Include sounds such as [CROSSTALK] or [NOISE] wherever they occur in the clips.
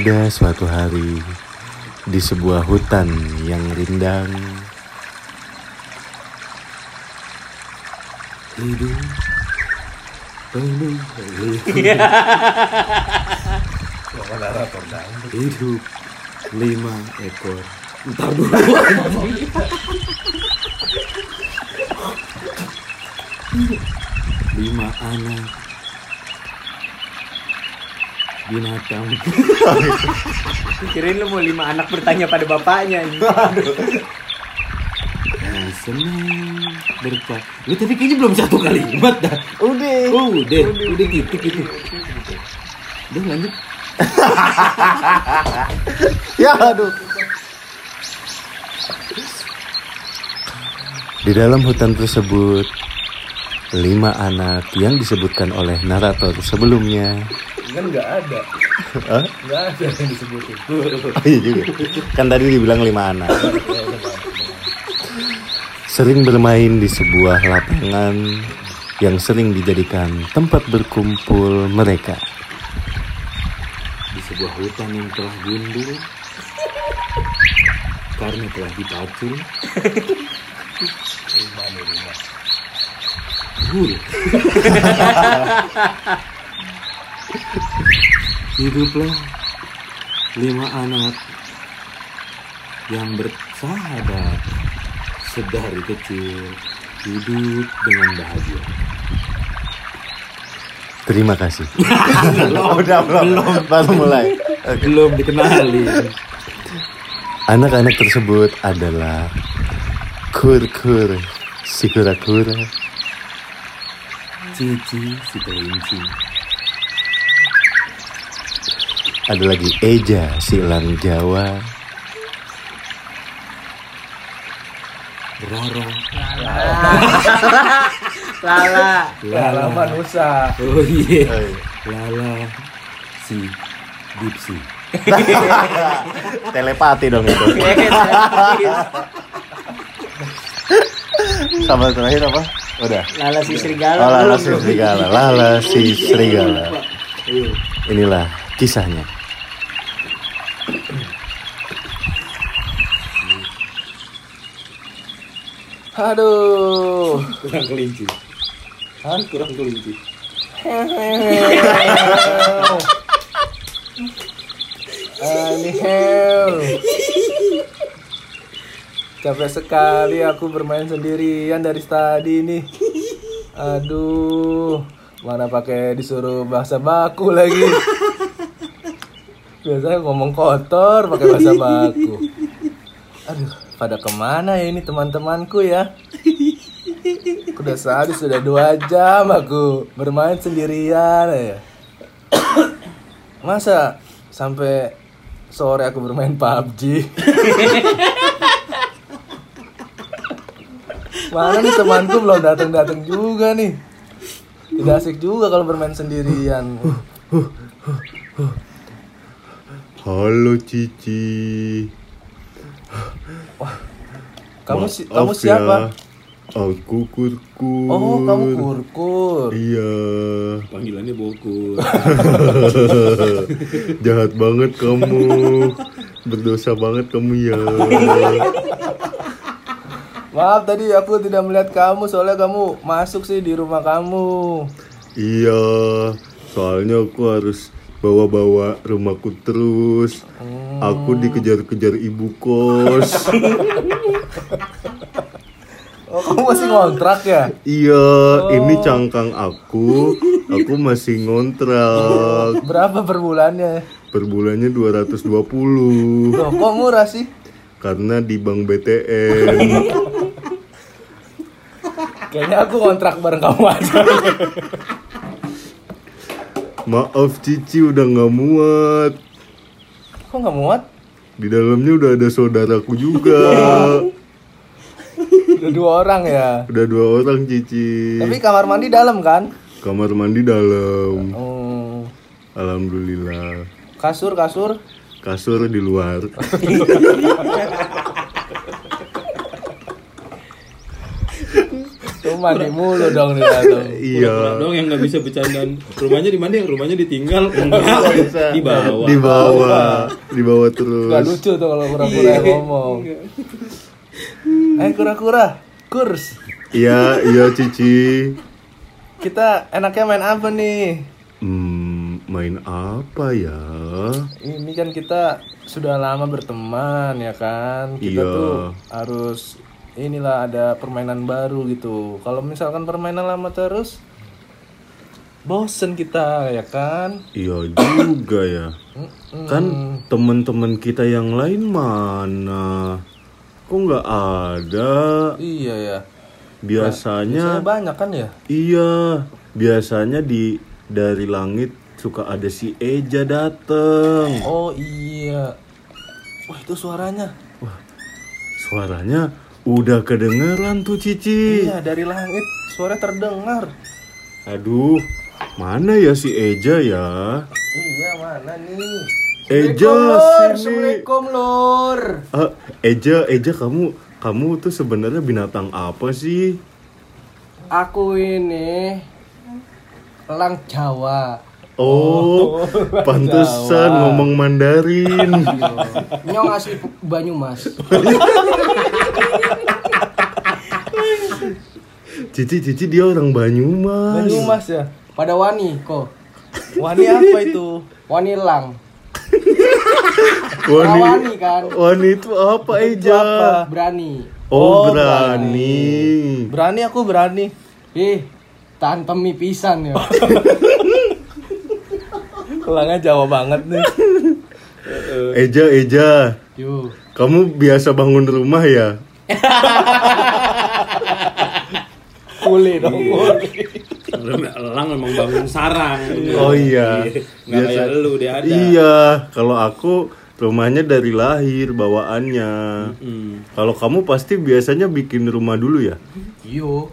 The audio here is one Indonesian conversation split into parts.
Pada suatu hari di sebuah hutan yang rindang. Hidup penuh. Hidup lima ekor. Ntar dulu lima anak binatang [LAUGHS] Kirain lu mau lima anak bertanya pada bapaknya. yang senang berkat lu tadi kayaknya belum satu kalimat dah Udah. oh udah udah gitu gitu udah lanjut [LAUGHS] Ya aduh. Di dalam hutan tersebut, lima anak yang disebutkan oleh narator sebelumnya. Kan nggak ada. Hah? Nggak ada yang disebutin. Oh [LAUGHS] iya juga. Kan tadi dibilang lima anak. Sering bermain di sebuah lapangan yang sering dijadikan tempat berkumpul mereka. Di sebuah hutan yang telah gundul karena telah dipacul. Gul. [LAUGHS] Hiduplah lima anak yang bersahabat sedari kecil hidup dengan bahagia. Terima kasih. [LAUGHS] udah belum. Baru mulai. [LAUGHS] Belum dikenali. Anak-anak tersebut adalah Kur-kur si kura-kura, Cici si kelinci. Ada lagi Eja si elang Jawa, Rara, Lala. Lala, Manusa. oh iya, Lala si Dipsi. Telepati dong itu. [LAUGHS] Sama terakhir apa? Udah. Lala si serigala. Oh, Lala si serigala, Lala si serigala. Inilah kisahnya. Aduh. Kurang kelinci. Hah? Kurang kelinci. Ini hell. Capek sekali aku bermain sendirian dari tadi nih. Aduh, mana pakai disuruh bahasa baku lagi. Biasanya ngomong kotor pakai bahasa baku. Aduh, pada ke mana ya ini teman-temanku ya? Udah sehari sudah dua jam aku bermain sendirian ya. Masa sampai sore aku bermain PUBG? Mana nih temanku belum datang-datang juga nih. Tidak asik juga kalau bermain sendirian. Halo Cici. Kamu si- Maaf kamu siapa? ya, Aku kurkur. Oh, kamu kurkur. Iya. Panggilannya Bokur. [LAUGHS] Jahat banget kamu. Berdosa banget kamu ya. [LAUGHS] Maaf tadi aku tidak melihat kamu soalnya kamu masuk sih di rumah kamu. Iya. Soalnya aku harus bawa-bawa rumahku terus. Aku dikejar-kejar ibu kos. [LAUGHS] Oh, kamu masih ngontrak ya? Iya, ini cangkang aku. Aku masih ngontrak. [LAUGHS] Berapa per bulannya? Per bulannya 220. Loh, kok murah sih? Karena di Bank BTN. [LAUGHS] Kayaknya aku kontrak bareng kamu aja. Maaf Cici udah nggak muat. Kok nggak muat? Di dalamnya udah ada saudaraku juga. [LAUGHS] Udah dua orang ya. Udah dua orang Cici. Tapi kamar mandi dalam kan? Kamar mandi dalam. Hmm. Alhamdulillah. Kasur kasur. Kasur di luar. [LAUGHS] Lu mandi mulu dong nih atau. [LAUGHS] Iya. Doang yang nggak bisa bercandaan. Rumahnya di mana? Rumahnya ditinggal. [LAUGHS] Enggak. Di bawah. Di bawah, di bawah Gak terus. lucu tuh kalau kura-kura yang ngomong. Eh kura-kura, kurs. Iya, iya Cici. Kita enaknya main apa nih? Hmm, main apa ya? Ini kan kita sudah lama berteman ya kan. Kita Iya. tuh harus inilah ada permainan baru gitu. Kalau misalkan permainan lama terus bosen kita ya kan. Iya juga ya. Kan teman-teman kita yang lain mana? Kok nggak ada? Iya ya. Biasanya Biasanya banyak kan ya? iya, biasanya di dari langit suka ada si Eja dateng. Oh iya. Wah itu suaranya. Suaranya udah kedengeran tuh Cici. Iya dari langit suara terdengar. Aduh, mana ya si Eja ya? Iya mana nih? Eja Lur, sini. Assalamualaikum lur. Ah, Eja, Eja kamu kamu tuh sebenarnya binatang apa sih? Aku ini elang Jawa. Oh, [LAUGHS] pantesan ngomong Mandarin. [LAUGHS] Nyong asli Banyumas. [LAUGHS] Cici, Cici dia orang Banyumas. Banyumas ya. Pada wani kok. Wani apa itu? Wani elang. Wani, Wani kan. Wani itu apa Eja? Berani. Oh, Oh, berani. Berani aku berani. Ih, tahan temi pisan ya. Kelangnya Jawa banget nih. [LAUGHS] Eja, Eja, Yuk. kamu biasa bangun rumah ya? [LAUGHS] Kuli dong. kuli. Sebenarnya elang memang bangun sarang. Oh iya. Nggak kayak lu dia ada. Iya, kalau aku rumahnya dari lahir bawaannya. Hmm. Kalau kamu pasti biasanya bikin rumah dulu ya? Yuk.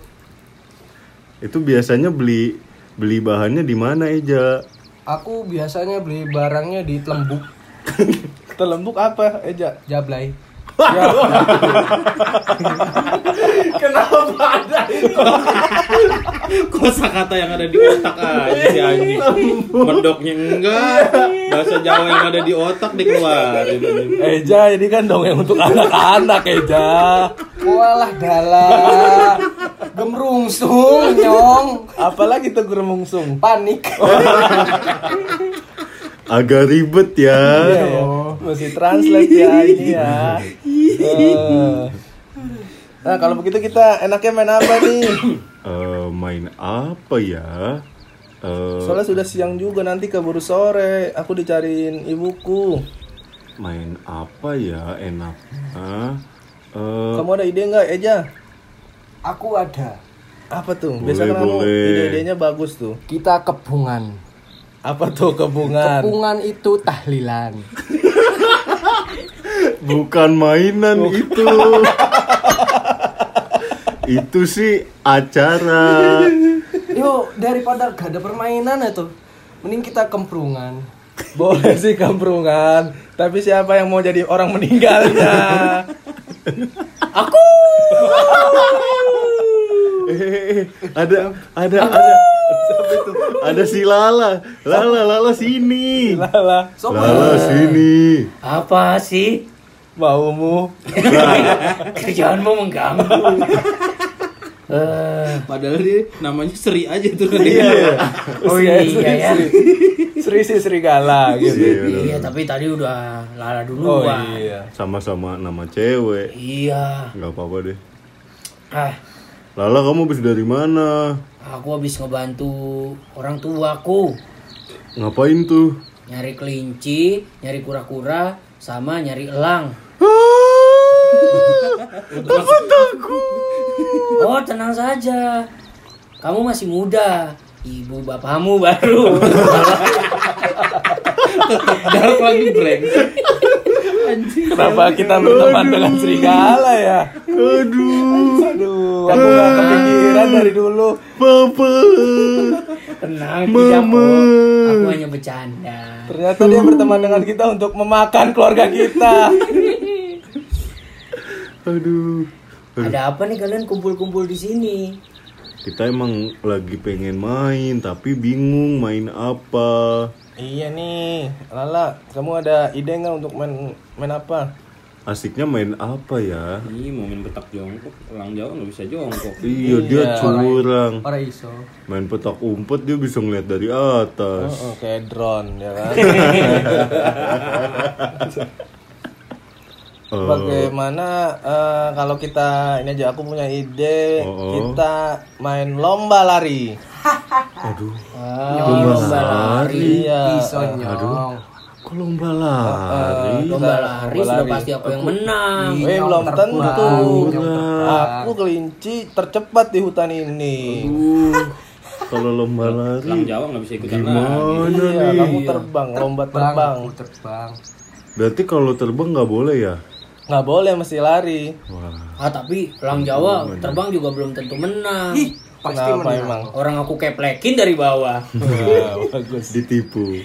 Itu biasanya beli beli bahannya di mana Eja? Aku biasanya beli barangnya di Telembuk, [LAUGHS] Telembuk apa, Eja? Jablay. [LAUGHS] Kenapa ada itu? [LAUGHS] Kosa kata yang ada di otak aja si anjing. Mendoknya enggak. Bahasa Jawa yang ada di otak dikeluarin. Eja, ini kan dongeng untuk anak-anak, Eja. Walah dalah. Gemrungsung nyong. Apalagi tuh geremungsung. Panik. Agak ribet ya. Iya, Mesti translate ya ini ya. Eh. Nah, kalau begitu kita enaknya main apa nih? Eh, main apa ya? Eh, Soalnya sudah siang juga nanti keburu sore. Aku dicariin ibuku. main apa ya enaknya? Eh, Kamu ada ide nggak, Eja? Aku ada. Apa tuh? Boleh, Biasanya kamu ide-idenya bagus tuh. Kita kebungan. Apa tuh kebungan? Kepungan itu tahlilan. bukan mainan itu. [LAUGHS] itu sih acara. Yuk, daripada gak ada permainan itu, mending kita kemprungan. Boleh sih kamprungan, tapi siapa yang mau jadi orang meninggalnya? Eh, ada ada ada siapa itu? Ada si Lala. Lala Lala sini. Lala, Lala sini. Apa sih? maumu. [LAUGHS] Kerjaanmu mengganggu. Eh, Padahal dia namanya Sri aja tuh. Iya. [LAUGHS] oh Sri, iya Sri, ya. Sri. Sri si Serigala gitu. Iya, tapi tadi udah lala Oh duluan. iya. Sama-sama nama cewek. Iya. nggak apa-apa deh. Ah, Lala kamu habis dari mana? aku habis ngebantu orang tuaku Ngapain tuh? nyari kelinci, nyari kura-kura, sama nyari elang. Oh, tenang saja. Kamu masih muda. Ibu bapakmu baru. Dark lagi blank. Kenapa kita berteman dengan serigala ya? Aduh, Aduh, aku gak kepikiran dari dulu. Papa. Tenang, Mama. kok. Aku hanya bercanda. Ternyata dia berteman dengan kita untuk memakan keluarga kita. Aduh. Ada apa nih kalian kumpul-kumpul di sini? kita emang lagi pengen main tapi bingung main apa. Iya nih, Lala, kamu ada ide nggak untuk main main apa? Asiknya main apa ya? Ih, mau main petak jongkok, orang Jawa nggak bisa jongkok. Iya dia curang. Orang iso. Main petak umpet dia bisa ngeliat dari atas. Oh, kayak drone ya kan? [LAUGHS] Eh, Bagaimana eh, kalau kita ini aja aku punya ide, Oh. kita main lomba lari. aduh, Ah, lomba lari. Iya. Nyong. kok lomba lari? Lomba lari sudah pasti aku yang menang. Weh, belum tentu. Aku kelinci tercepat di hutan ini. Aduh, kalau lomba lari Jawa nggak bisa ikutan lagi. gimana Iya, nih? kamu terbang, lomba terbang. Terbang. Terbang. Berarti kalau terbang nggak boleh ya? Nggak boleh mesti lari. Wah, Ah tapi orang Jawa terbang juga belum tentu menang. Ih, pasti Kenapa menang. emang? Orang aku keplekin dari bawah. [LAUGHS] Wah, bagus. ditipu.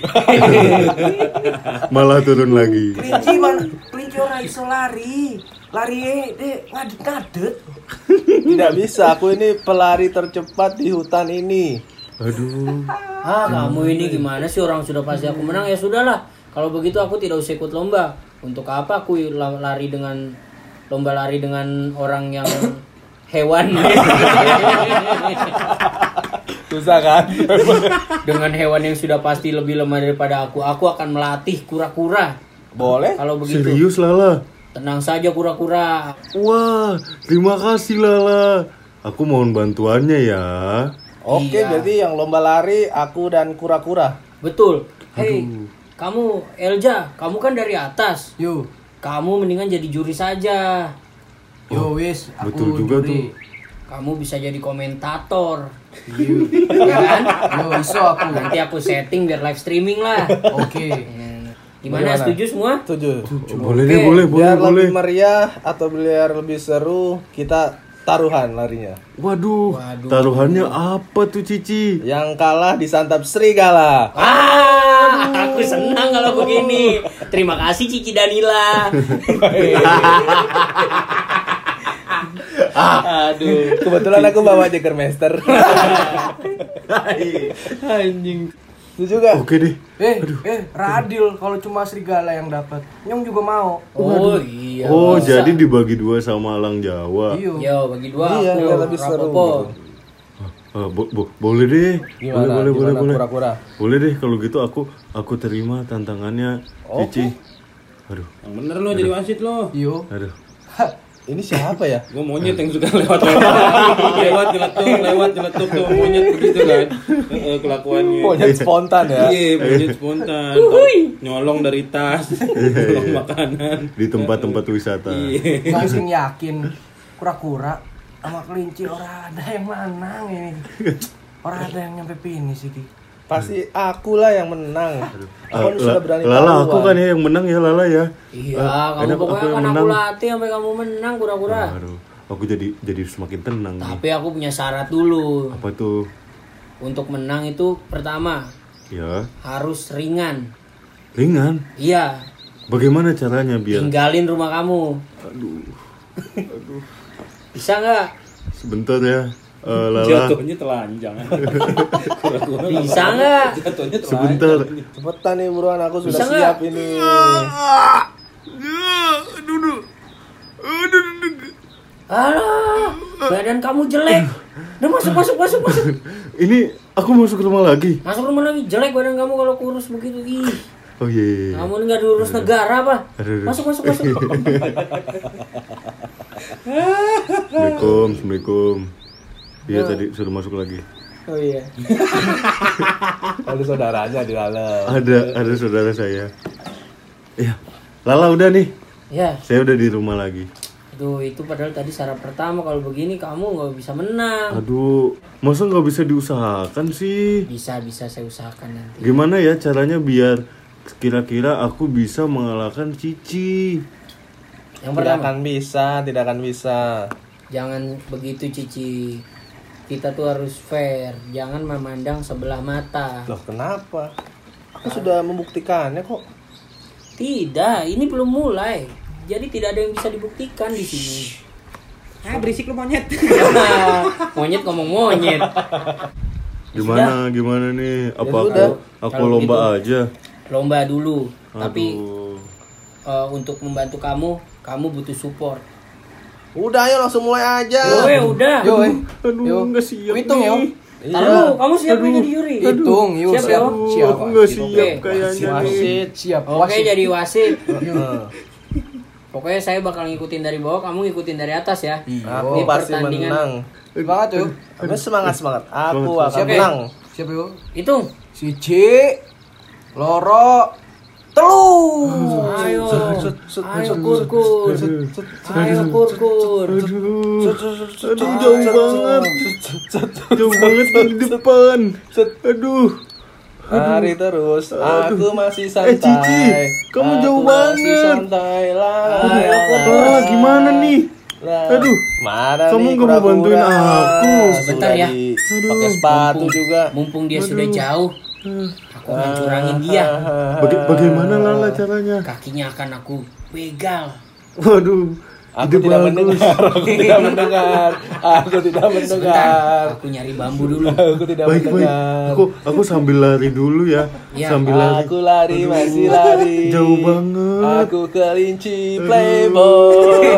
[LAUGHS] Malah turun lagi. Kelinci mana? Kelinci orang iso lari. Lari eh, deh ngadet-ngadet. Tidak bisa, aku ini pelari tercepat di hutan ini. Aduh, Ah kamu ini gimana sih orang sudah pasti aku menang ya sudahlah. Kalau begitu aku tidak usah ikut lomba. Untuk apa aku la- lari dengan lomba lari dengan orang yang [COUGHS] hewan [LAUGHS] Susah kan? [LAUGHS] dengan hewan yang sudah pasti lebih lemah daripada aku. Aku akan melatih kura-kura. boleh? Kalau begitu serius Lala? tenang saja kura-kura. Wah, terima kasih Lala. Aku mohon bantuannya ya. Oke, berarti yang lomba lari aku dan kura-kura. Betul. Hei, kamu Elja, kamu kan dari atas. Yo. Kamu mendingan jadi juri saja. Yo wis, aku betul juga juri. Kamu bisa jadi komentator. Yo. [LAUGHS] ya kan? Yo iso aku. Nanti aku setting biar live streaming lah. Oke. Hmm, Gimana, setuju semua? Tujuh. Boleh deh, boleh, boleh, Biar boleh. lebih meriah atau biar lebih seru, kita taruhan larinya. Waduh, taruhannya apa tuh Cici? Yang kalah disantap serigala. Ah, aku senang kalau begini. Terima kasih Cici Danila. Aduh, kebetulan aku bawa Jägermeister. [LAUGHS] Anjing. Itu juga. Oke deh. Eh, eh, Radil kalau cuma serigala yang dapat. Nyong juga mau. Oh iya. Oh, jadi dibagi dua sama Alang Jawa. Iyo. Yo, bagi dua Iya, aku. lebih seru. Ah, bo- bo- boleh deh. Gimana? boleh, boleh, boleh, Gimana boleh. kura-kura? Boleh deh kalau gitu aku aku terima tantangannya Cici. Aduh, Yang bener lo jadi wasit lo. Yo. aduh. Ini siapa ya? Gue monyet yang suka lewat lewat lewat nyeletuk lewat nyeletuk tuh monyet begitu kan kelakuannya. Monyet spontan ya. Iya, monyet spontan. Nyolong dari tas, nyolong makanan. Di tempat-tempat wisata. Iya. Sing yakin kura-kura sama kelinci orang ada yang menang ini. Orang ada yang nyampe finish iki. Pasti akulah yang menang. Aku Ah, sudah berani Lala aku kan ya yang menang ya Lala ya. Iya, Ah, kamu enak, pokoknya yang kan aku latih sampai kamu menang kura-kura. Aduh, aku jadi jadi semakin tenang nih. Tapi aku punya syarat dulu. Apa tuh? Untuk menang itu pertama Ya, harus ringan. ringan. Iya, Bagaimana caranya biar tinggalin rumah kamu. Aduh, [LAUGHS] Bisa nggak? sebentar ya. Eh, Lala, Jatuhnya telanjang. [LAUGHS] Bisa nggak? Jatuhnya telanjang. sebentar. Cepetan nih buruan aku sudah Bisa siap nggak? ini. Alah, badan kamu jelek. Udah masuk, masuk, masuk, masuk. [LAUGHS] Ini aku masuk ke rumah lagi. Masuk rumah lagi jelek badan kamu kalau kurus begitu. Ih, Oh iya. iya, iya. kamu ini nggak diurus negara apa? Masuk, masuk, masuk. [LAUGHS] Assalamualaikum, assalamualaikum. Iya tadi suruh masuk lagi. Oh iya. [LAUGHS] Ada saudaranya di dalam. Ada ada saudara saya. Iya. Lala udah nih. Ya, Saya udah di rumah lagi. Aduh, itu padahal tadi syarat pertama kalau begini kamu nggak bisa menang. Aduh, masa nggak bisa diusahakan sih? Bisa, bisa saya usahakan nanti. Gimana ya caranya biar kira-kira aku bisa mengalahkan Cici? Yang Tidak pertama, akan bisa, tidak akan bisa. jangan begitu Cici. Kita tuh harus fair, jangan memandang sebelah mata. Loh kenapa? Aku sudah membuktikannya kok. Tidak, ini belum mulai. Jadi tidak ada yang bisa dibuktikan di sini. Ah, berisik lu monyet. [LAUGHS] monyet ngomong monyet. Gimana gimana nih? Apa aku sudah. aku Kalau lomba gitu. aja? Lomba dulu. Tapi Aduh. eh, untuk membantu kamu, kamu butuh support. Udah ayo langsung mulai aja. Yo, udah. Yo. Aduh, Yo. nggak siap Hitung, yo. Taruh, kamu siap nggak jadi juri? Hitung, yuk. Siap. Aduh, Siap, aku nggak Wasit. siap Oke. kayaknya. Wasit, siap. Oke, Wasit. jadi wasit. Heeh. Pokoknya saya bakal ngikutin dari bawah, kamu ngikutin dari atas ya. Aku Ini pasti pertandingan. menang. Semangat yuk. Kamu semangat semangat. Aku akan Siap, menang. Siap yuk. Hitung. Siji, loro, telu. Ayo. Ayo kurkur. Ayo kurkur. Aduh, aduh jauh banget, jauh banget di depan. Aduh, Hari terus, aku masih santai. Eh, Cici, kamu jauh masih banget. santai lah. Ah, gimana nih? Aduh, Mana kamu nih nggak mau bantuin aku? Sebentar ya. Pakai sepatu juga. Mumpung dia sudah jauh, aku akan curangin dia. Baga- bagaimana Lala caranya? Kakinya akan aku begal. Waduh, Aku ide tidak bagus. mendengar, aku [LAUGHS] tidak mendengar, aku tidak mendengar, Aku nyari bambu dulu. aku tidak Baik baik, mendengar. aku aku sambil lari dulu ya, Ya. sambil lari. Aku lari masih lari. Jauh banget. Aku kelinci playboy. [LAUGHS]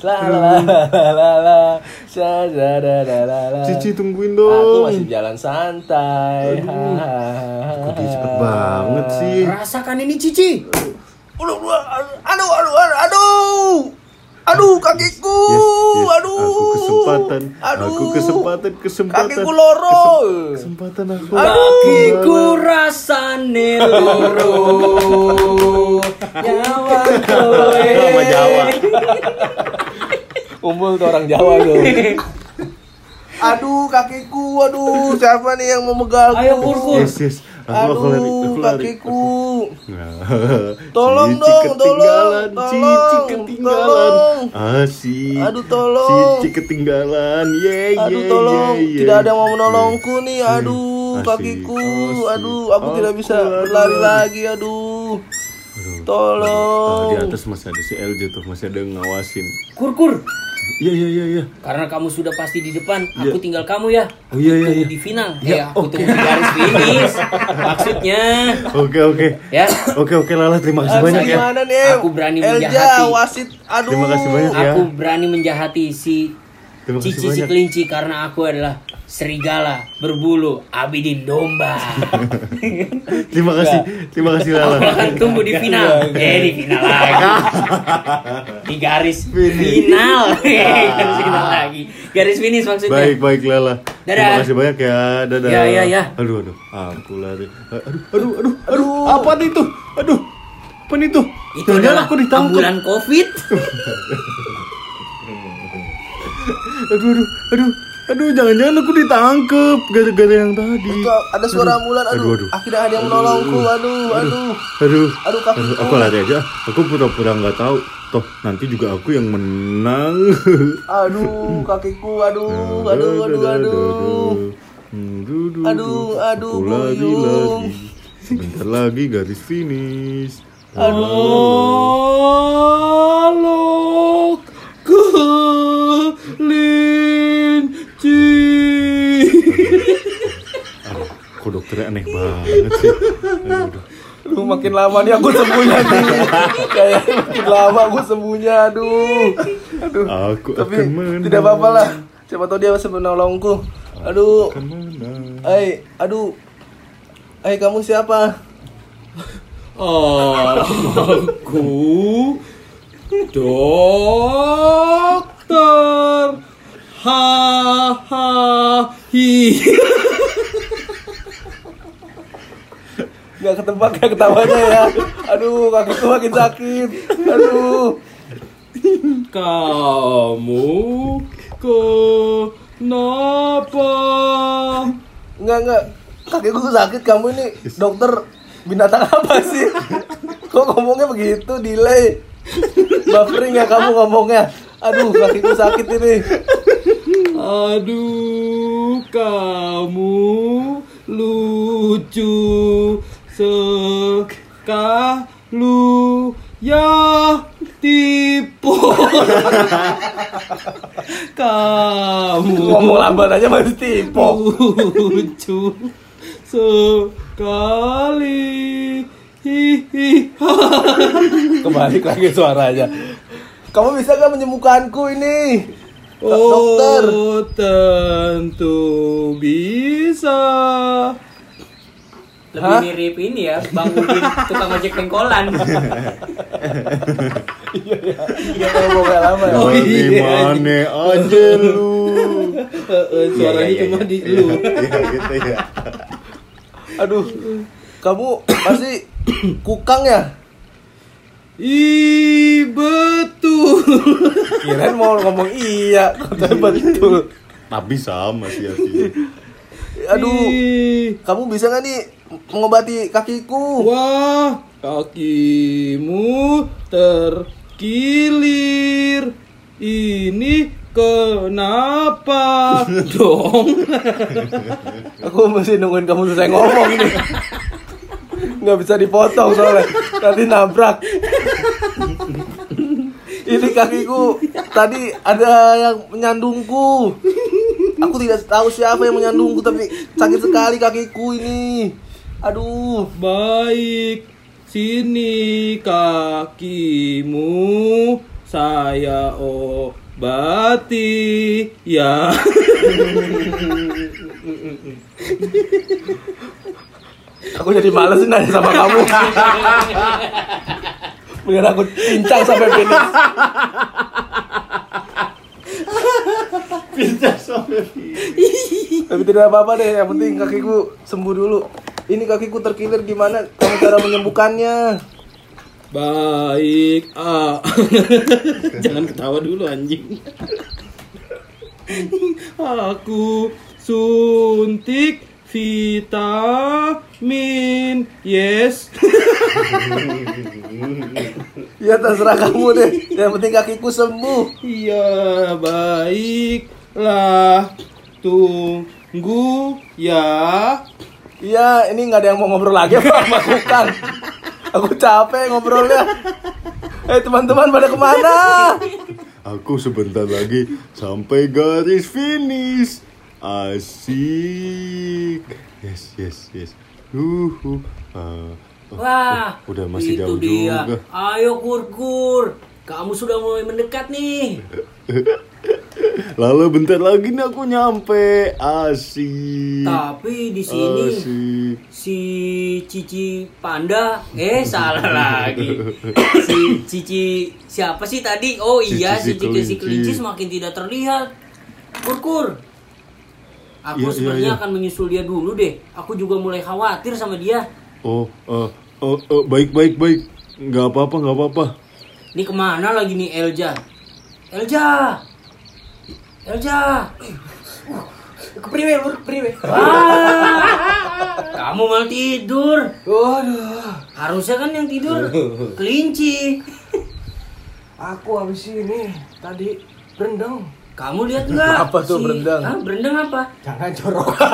La la la la la Cici tungguin Aku dong. masih jalan santai. Kok dia cepet banget sih? Rasakan ini Cici. Aduh, aduh, aduh, aduh, aduh. Aduh, kakiku. Yes, yes, Aduh. Aku kesempatan. Aduh. Aku kesempatan, kesempatan. Kakiku loro. Kesempatan aku. Kakiku rasane loro. [LAUGHS] Nyawa kowe. Sama Jawa. Kumpul tuh orang Jawa tuh. [LAUGHS] Aduh, kakiku. Aduh, siapa nih yang mau megalku? Ayo, kurkur. Yes, yes. Aku, Aduh, kakiku. [LAUGHS] Tolong Cici dong, tolong, Cici tolong, ketinggalan. tolong. Asik. Aduh, tolong. Cici ketinggalan. Ye, Aduh, ye, tolong. ye, ye. Tidak ada yang mau menolongku nih. Aduh, Asik, kakiku. Aduh, aku tidak bisa berlari lari. lagi. Aduh. Tolong. Ah, di atas masih ada si LJ tuh, masih ada yang ngawasin. Kurkur. Iya, iya, iya, iya. Karena kamu sudah pasti di depan, Iya. aku tinggal kamu ya. Oh iya, iya, Tunggu iya. di final. Ya, Ya, aku tunggu di garis finish. [LAUGHS] Maksudnya, Oke, oke. ya. Oke, oke Lala, terima kasih Aduh, banyak ya. gimana nih? Aku berani Elja, menjahati. wasit. Aduh. Terima kasih banyak ya. Aku berani menjahati si Cici si kelinci karena aku adalah serigala berbulu Abidin domba. [LAUGHS] Terima kasih, terima kasih Lala. Akan tunggu di final. Eh di final lagi. [LAUGHS] Di garis final. [LAUGHS] garis final lagi. Garis finish maksudnya. Baik, baik Lala. Dadah. Terima kasih banyak ya. Dadah. Ya, ya, ya. Aduh, aduh. Aku lari. Aduh, aduh, aduh, aduh. Apa itu? Aduh. Apa itu? Itu adalah aku ditangkap. ambulan Covid. Aduh, aduh, aduh. Aduh, jangan-jangan aku ditangkap gara-gara yang tadi. Itu ada suara ambulan. Aduh, Aduh, aduh. akhirnya ada yang menolongku. Aduh, aduh. Aduh, Aduh, kakiku. aku lari aja. Aku pura-pura nggak tahu. Toh nanti juga aku yang menang. [LAUGHS] Aduh, kakiku. Aduh, aduh, aduh, aduh. Aduh, Aduh, aduh, Aku lari Buyung. lagi. Sebentar lagi garis finish. Halo kelinci. Kok dokternya aneh banget sih. Aduh. Aduh, makin lama nih aku sembuhnya nih. Kayak makin lama aku sembuhnya. Aduh. Aduh. Aku Tapi tidak apa-apa lah. Siapa tahu dia masih menolongku. Aduh. Hai, aduh. Hai, kamu siapa? Aku dokter. Ha ha hi. [LAUGHS] Gak ketebak ya ketawanya ya. Aduh, kakiku makin sakit. Aduh. Kamu kenapa? Enggak, enggak. Kakiku sakit. Kamu ini dokter binatang apa sih? Kok ngomongnya begitu, delay? Buffering ya kamu ngomongnya. Aduh, kakiku sakit ini. Aduh, kamu lucu sekali ya tipu. Kamu Ngomong lambat aja masih tipu. lucu sekali. Kebalik lagi suaranya. Kamu bisa gak menyembuhkanku ini? Dokter. Oh, tentu bisa. Lebih Hah? mirip ini ya, Bang Udin [LAUGHS] tukang ojek pengkolan. Iya, ngomong gak lama ya. Oh, iya. Gimana aja lu? Eh, Suaranya Iya, iya, cuma iya. di lu. Iya gitu ya. Aduh, kamu pasti kukang ya? Ih, betul. [LAUGHS] Kirain mau ngomong iya, katanya betul. Tapi sama sih artinya. Aduh, Ih, kamu bisa gak nih mengobati kakiku? Wah, kakimu terkilir. Ini kenapa [LAUGHS] dong? Aku mesti nungguin kamu selesai ngomong nih. Nggak bisa dipotong soalnya nanti nabrak. Ini kakiku tadi ada yang menyandungku. Aku tidak tahu siapa yang menyandungku tapi sakit sekali kakiku ini. Aduh, Baik, sini kakimu saya obati ya. aku jadi males nanya sama kamu. [LAUGHS] Biar aku cincang sampai finish. Tapi tidak apa-apa deh, yang penting kakiku sembuh dulu. Ini kakiku terkilir gimana? Kamu cara menyembuhkannya? Baik, ah. [LAUGHS] Jangan ketawa dulu anjing. Aku suntik vitamin. Yes. Ya terserah kamu deh. Yang penting kakiku sembuh. Iya, baiklah. Tunggu ya. Iya, ini nggak ada yang mau ngobrol lagi apa Kukang. Aku capek ngobrolnya. Eh teman-teman pada ke mana? Aku sebentar lagi sampai garis finish. Asik. Yes, yes, yes. Uhu. Ah, oh, Wah, oh, udah masih itu jauh dia. juga. Ayo kur-kur, kamu sudah mulai mendekat nih. [LAUGHS] Lalu bentar lagi nih aku nyampe. Asik. Tapi di sini Asik. si Cici Panda, eh [LAUGHS] salah lagi. [LAUGHS] Si Cici siapa sih tadi? Oh iya, Cici si Cici si kelinci semakin tidak terlihat. Kur-kur. Aku Iya, iya, sebenarnya iya. akan menyusul dia dulu deh. Aku juga mulai khawatir sama dia. Oh, eh, oh, oh, baik, baik, baik. Nggak apa-apa, nggak apa-apa. Ini ke mana lagi nih Elja? Elja, Elja. Kepriwe, lur, kepriwe. Wah, kamu malah tidur. Waduh, Harusnya kan yang tidur [LAUGHS] kelinci. aku habis ini tadi berendang. Kamu lihat [LAUGHS] nggak? Apa tuh berendang? Hah, berendang apa? Jangan jorok. [LAUGHS]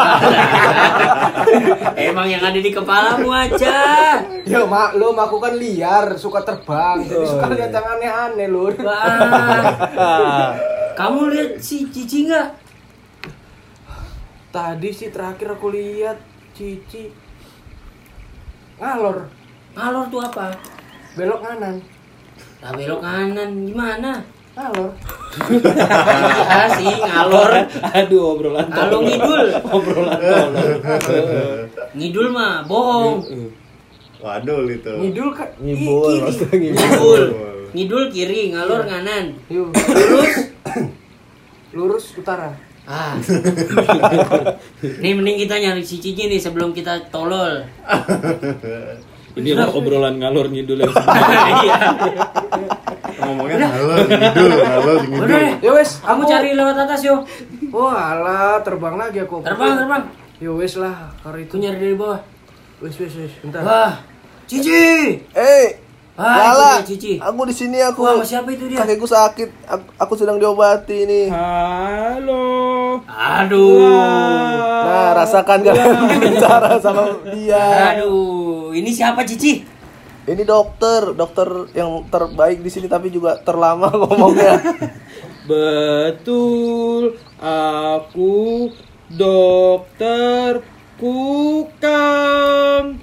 Emang yang ada di kepalamu aja. Ya maklum, aku kan liar, suka terbang. Jadi suka lihat yang aneh-aneh, lur. Wah, [LAUGHS] kamu lihat si Cici nggak? Tadi sih terakhir aku lihat Cici ngalor, Ngalor tuh apa? belok kanan. Nah, belok kanan gimana? Ngalor. Ah sih ngalor. Aduh, obrolan Kalau tolol. ngidul, Obrolan tolol. ngidul mah bohong. Waduh itu. Ngidul kan Ngibul, ngibul. Ngidul, ngidul kiri, ngalor kanan. Yuk, Terus, lurus utara. ah, nih mending kita nyari si Cici nih sebelum kita tolol. [LAUGHS] Inilah obrolan ngalor ngidul yang [LAUGHS] sebenarnya. Ngidul, ngalor, ngidul. Ya wes, kamu cari lewat atas yo. Oh alah, terbang lagi aku. Terbang, terbang. Ya wes lah, kalau itu. Aku nyari dari bawah. Wes wes wes, bentar. Wah, Cici. Eh, Ah, Lala, Cici. aku di sini aku. Wah, siapa itu dia? Kakiku sakit, aku, aku sedang diobati nih. Halo. Aduh. Nah, rasakan kalian [LAUGHS] bicara sama dia. Aduh, ini siapa Cici? Ini dokter, dokter yang terbaik di sini tapi juga terlama [LAUGHS] ngomongnya. Betul, aku dokter Kukang.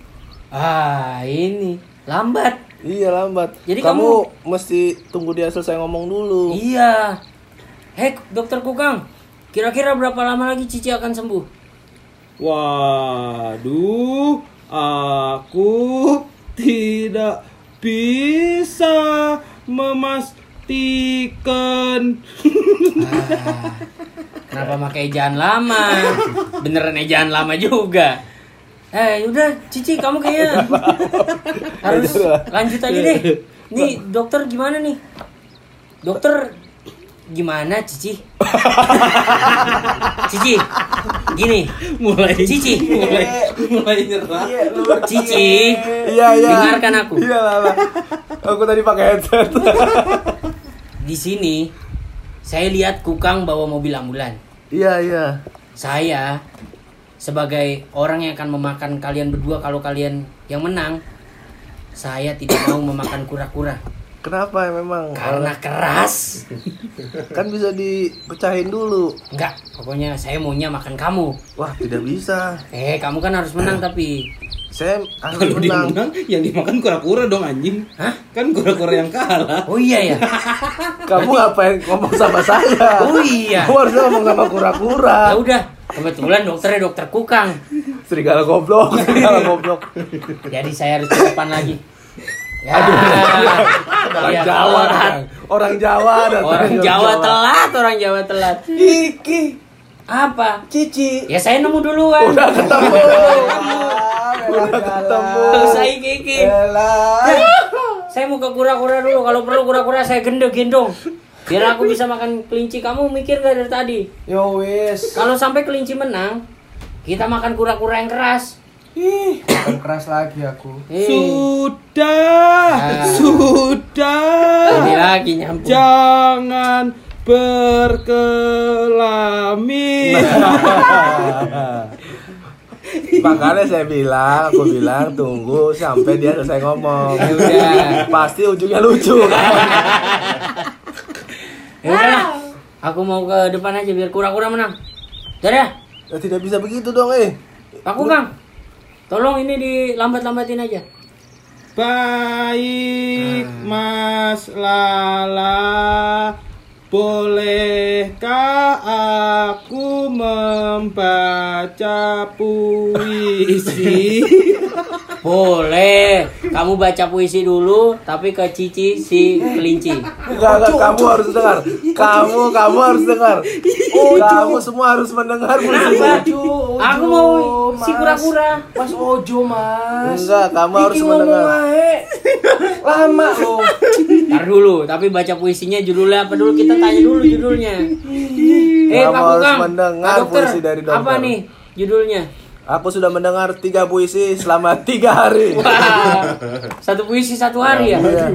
Ah, ini lambat. iya lambat. Jadi kamu, mesti tunggu dia selesai ngomong dulu. Iya. Hei, dokter Kukang. Kira-kira berapa lama lagi Cici akan sembuh? Waduh, aku tidak bisa memastikan. Kenapa pakai ejaan lama? Beneran ejaan lama juga. Eh, udah Cici kamu kayaknya harus lanjut aja deh. Nih, dokter gimana nih? Dokter gimana Cici? [LAUGHS] Cici, gini. mulai Cici, mulai mulai nyerah. Cici. Iya iya. Dengarkan aku. Iya lah. lah. Aku tadi pakai headset. [LAUGHS] Di sini saya lihat Kukang bawa mobil ambulan. Iya iya. Saya sebagai orang yang akan memakan kalian berdua kalau kalian yang menang, saya tidak mau memakan kura-kura Kenapa ya memang? karena keras. Kan bisa dipecahin dulu. Enggak, pokoknya saya maunya makan kamu. Wah tidak bisa. Eh, kamu kan harus menang [CLEARS THROAT] tapi. Saya harus Kalau dia menang. menang, yang dimakan kura-kura dong anjing. Hah? Kan kura-kura yang kalah. Oh iya ya. [LAUGHS] Kamu ngapain ngomong sama saya? Oh iya. Kamu harusnya ngomong sama kura-kura. Ya udah, kebetulan dokternya dokter Kukang. Serigala goblok, serigala goblok. Jadi saya harus ke depan lagi. Ya, Orang ya, Jawa, telat. orang Jawa, Orang Jawa telat, orang Jawa telat. Iki, Apa? Cici, Ya saya nemu duluan. udah ketemu. [LAUGHS] Udah ketemu. Saya Kiki. Elah. Saya mau ke kura-kura dulu. Kalau perlu kura-kura saya gendong gendong. Biar aku bisa makan kelinci. Kamu mikir gak dari tadi? Yo wis. Kalau sampai kelinci menang, kita makan kura-kura yang keras. Ih, keras lagi aku. Eh, Sudah, Ah. sudah. ini lagi nyambung. Jangan berkelamin. [LAUGHS] Makanya saya bilang, aku bilang tunggu sampai dia selesai ngomong. Ya udah. Pasti ujungnya lucu kan. Ya udahlah. Aku mau ke depan aja biar kura-kura menang. Dadah. Ya, tidak bisa begitu dong, eh. Aku Kang. Tolong ini dilambat-lambatin aja. Baik, Mas Lala. Bolehkah aku membaca puisi? [LAUGHS] Boleh. Kamu baca puisi dulu, tapi ke Cici si kelinci. Enggak, enggak, kamu harus dengar. Kamu, kamu harus dengar. kamu semua harus mendengar puisinya. Ojo, Aku mau si kura-kura. Mas Ojo, Mas. Enggak, kamu harus mendengar. Lama loh. Ntar dulu, tapi baca puisinya judulnya apa dulu kita tanya dulu judulnya. Eh, Kamu Pak harus Kukang, mendengar Pak Dokter, puisi dari dokter. Apa nih judulnya? Aku sudah mendengar tiga puisi selama [LAUGHS] tiga hari. Wah, satu puisi satu hari ya? Iya.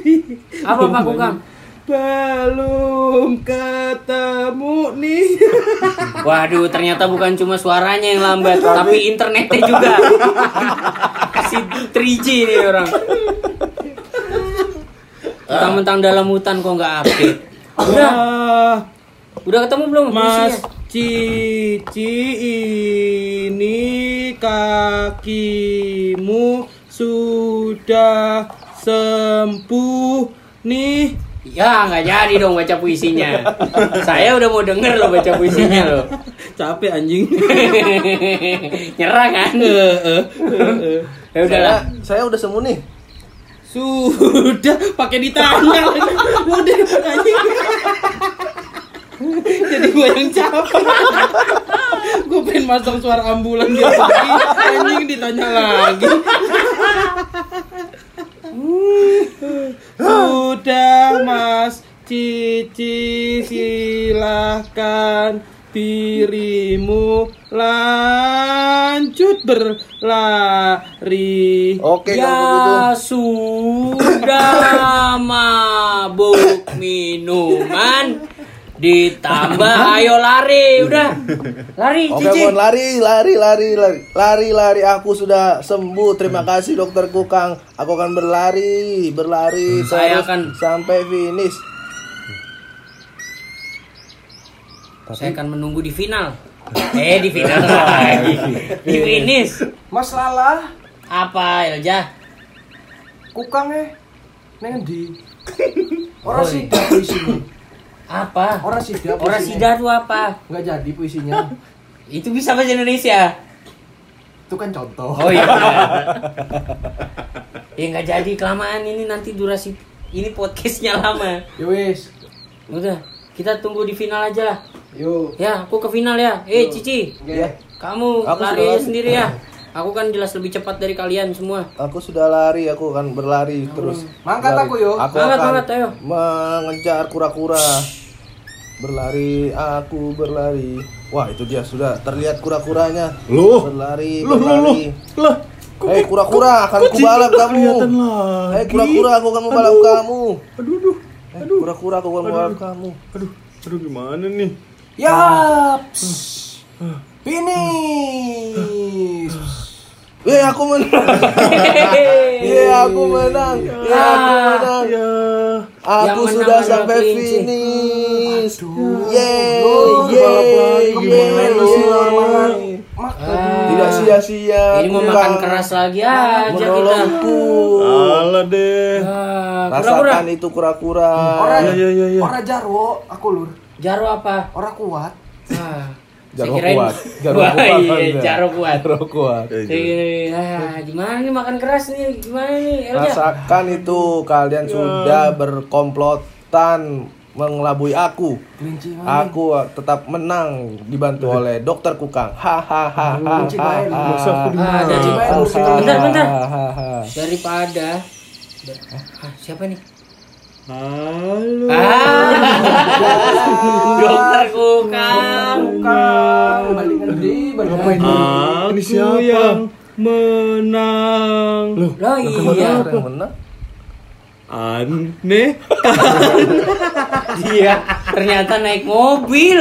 [LAUGHS] Apa Pak Kukang? Belum ketemu nih. [LAUGHS] Waduh, ternyata bukan cuma suaranya yang lambat, tapi internetnya juga. Kasih 3G nih orang. Mentang-mentang dalam hutan kok nggak update. Udah, Ah, udah ketemu belum Mas puisinya? Cici ini kakimu sudah sembuh nih. Ya nggak jadi dong baca puisinya. Saya udah mau denger lo baca puisinya lo. Capek anjing. [LAUGHS] Nyerah kan? ya udahlah. Saya, saya udah sembuh nih. Sudah pakai ditanya. Udah anjing. [LAUGHS] Jadi gue yang capek. [LAUGHS] gue pengen masang suara ambulan dia lagi. Anjing ditanya lagi. [LAUGHS] Sudah Mas Cici silahkan dirimu lanjut berlari. Oke, kalau begitu. Ya sudah mabuk minuman ditambah [LAUGHS] ayo lari udah lari Oke, cici Mon, lari, lari, lari, lari, lari, lari. Aku sudah sembuh. Terima kasih dokter Kukang. Aku akan berlari, berlari Saya terus akan- sampai finish. saya akan menunggu di final eh di final lagi [LAUGHS] di finish Mas Lala, apa Elja kukang eh. Neng [LAUGHS] di. Orang sida puisinya. Apa? Orang sida orang sida tuh apa? Enggak jadi puisinya. [LAUGHS] itu bisa bahasa Indonesia? Itu kan contoh. oh iya. [LAUGHS] Ya nggak jadi. Kelamaan ini nanti durasi ini podcastnya lama. Ya wis. udah. Kita tunggu di final aja lah. Yuk. ya aku ke final ya. Eh Cici. Oke. kamu Aku lari. sendiri ya [LAUGHS] aku kan jelas lebih cepat dari kalian semua Aku sudah lari, aku akan berlari terus. Mangkat Berlari. aku, yo. Aku Mangkat, akan mangkat, ayo. mengejar kura-kura. Berlari, aku berlari. Wah, itu dia sudah terlihat kura-kuranya. Loh. Berlari, Loh, loh, loh. berlari. Lah, Hei kura-kura, akan kubalap kamu. Hei kura-kura, aku akan membalap kamu. aduh, aduh, Hei kura-kura, aku akan membalap kamu. aduh, aduh gimana nih? Yaps. Finish. Yeay, aku menang. Yeay, aku menang. Yeay, aku menang. Ya, Aku sudah sampai finish. Yeay, yeay, yeay. Tidak sia-sia. ini mau makan keras lagi aja kita alah deh. Ah, kura-kura Rasakan itu kura-kura. Orang Ya, ya, ya, ya. Orang jarwo aku lur. jaro apa Orang kuat. [LAUGHS] kirain- kuat. [LAUGHS] Jaro Wah, kuat. iya, jaro kuat Jaro kuat. Saya kirain, ah, gimana nih makan keras nih gimana nih Elja Rasakan itu kalian sudah berkomplotan mengelabui aku. Aku tetap menang dibantu oleh dokter Kukang. Hahaha. Ah, bentar bentar Hahaha. daripada siapa nih Halo. ah dokter kukang Kukang. Balik? Balik ngendi? Ah, ini siapa? yang menang. Loh, loh iya Siapa yang menang? aneh. dia [LAUGHS] ternyata naik mobil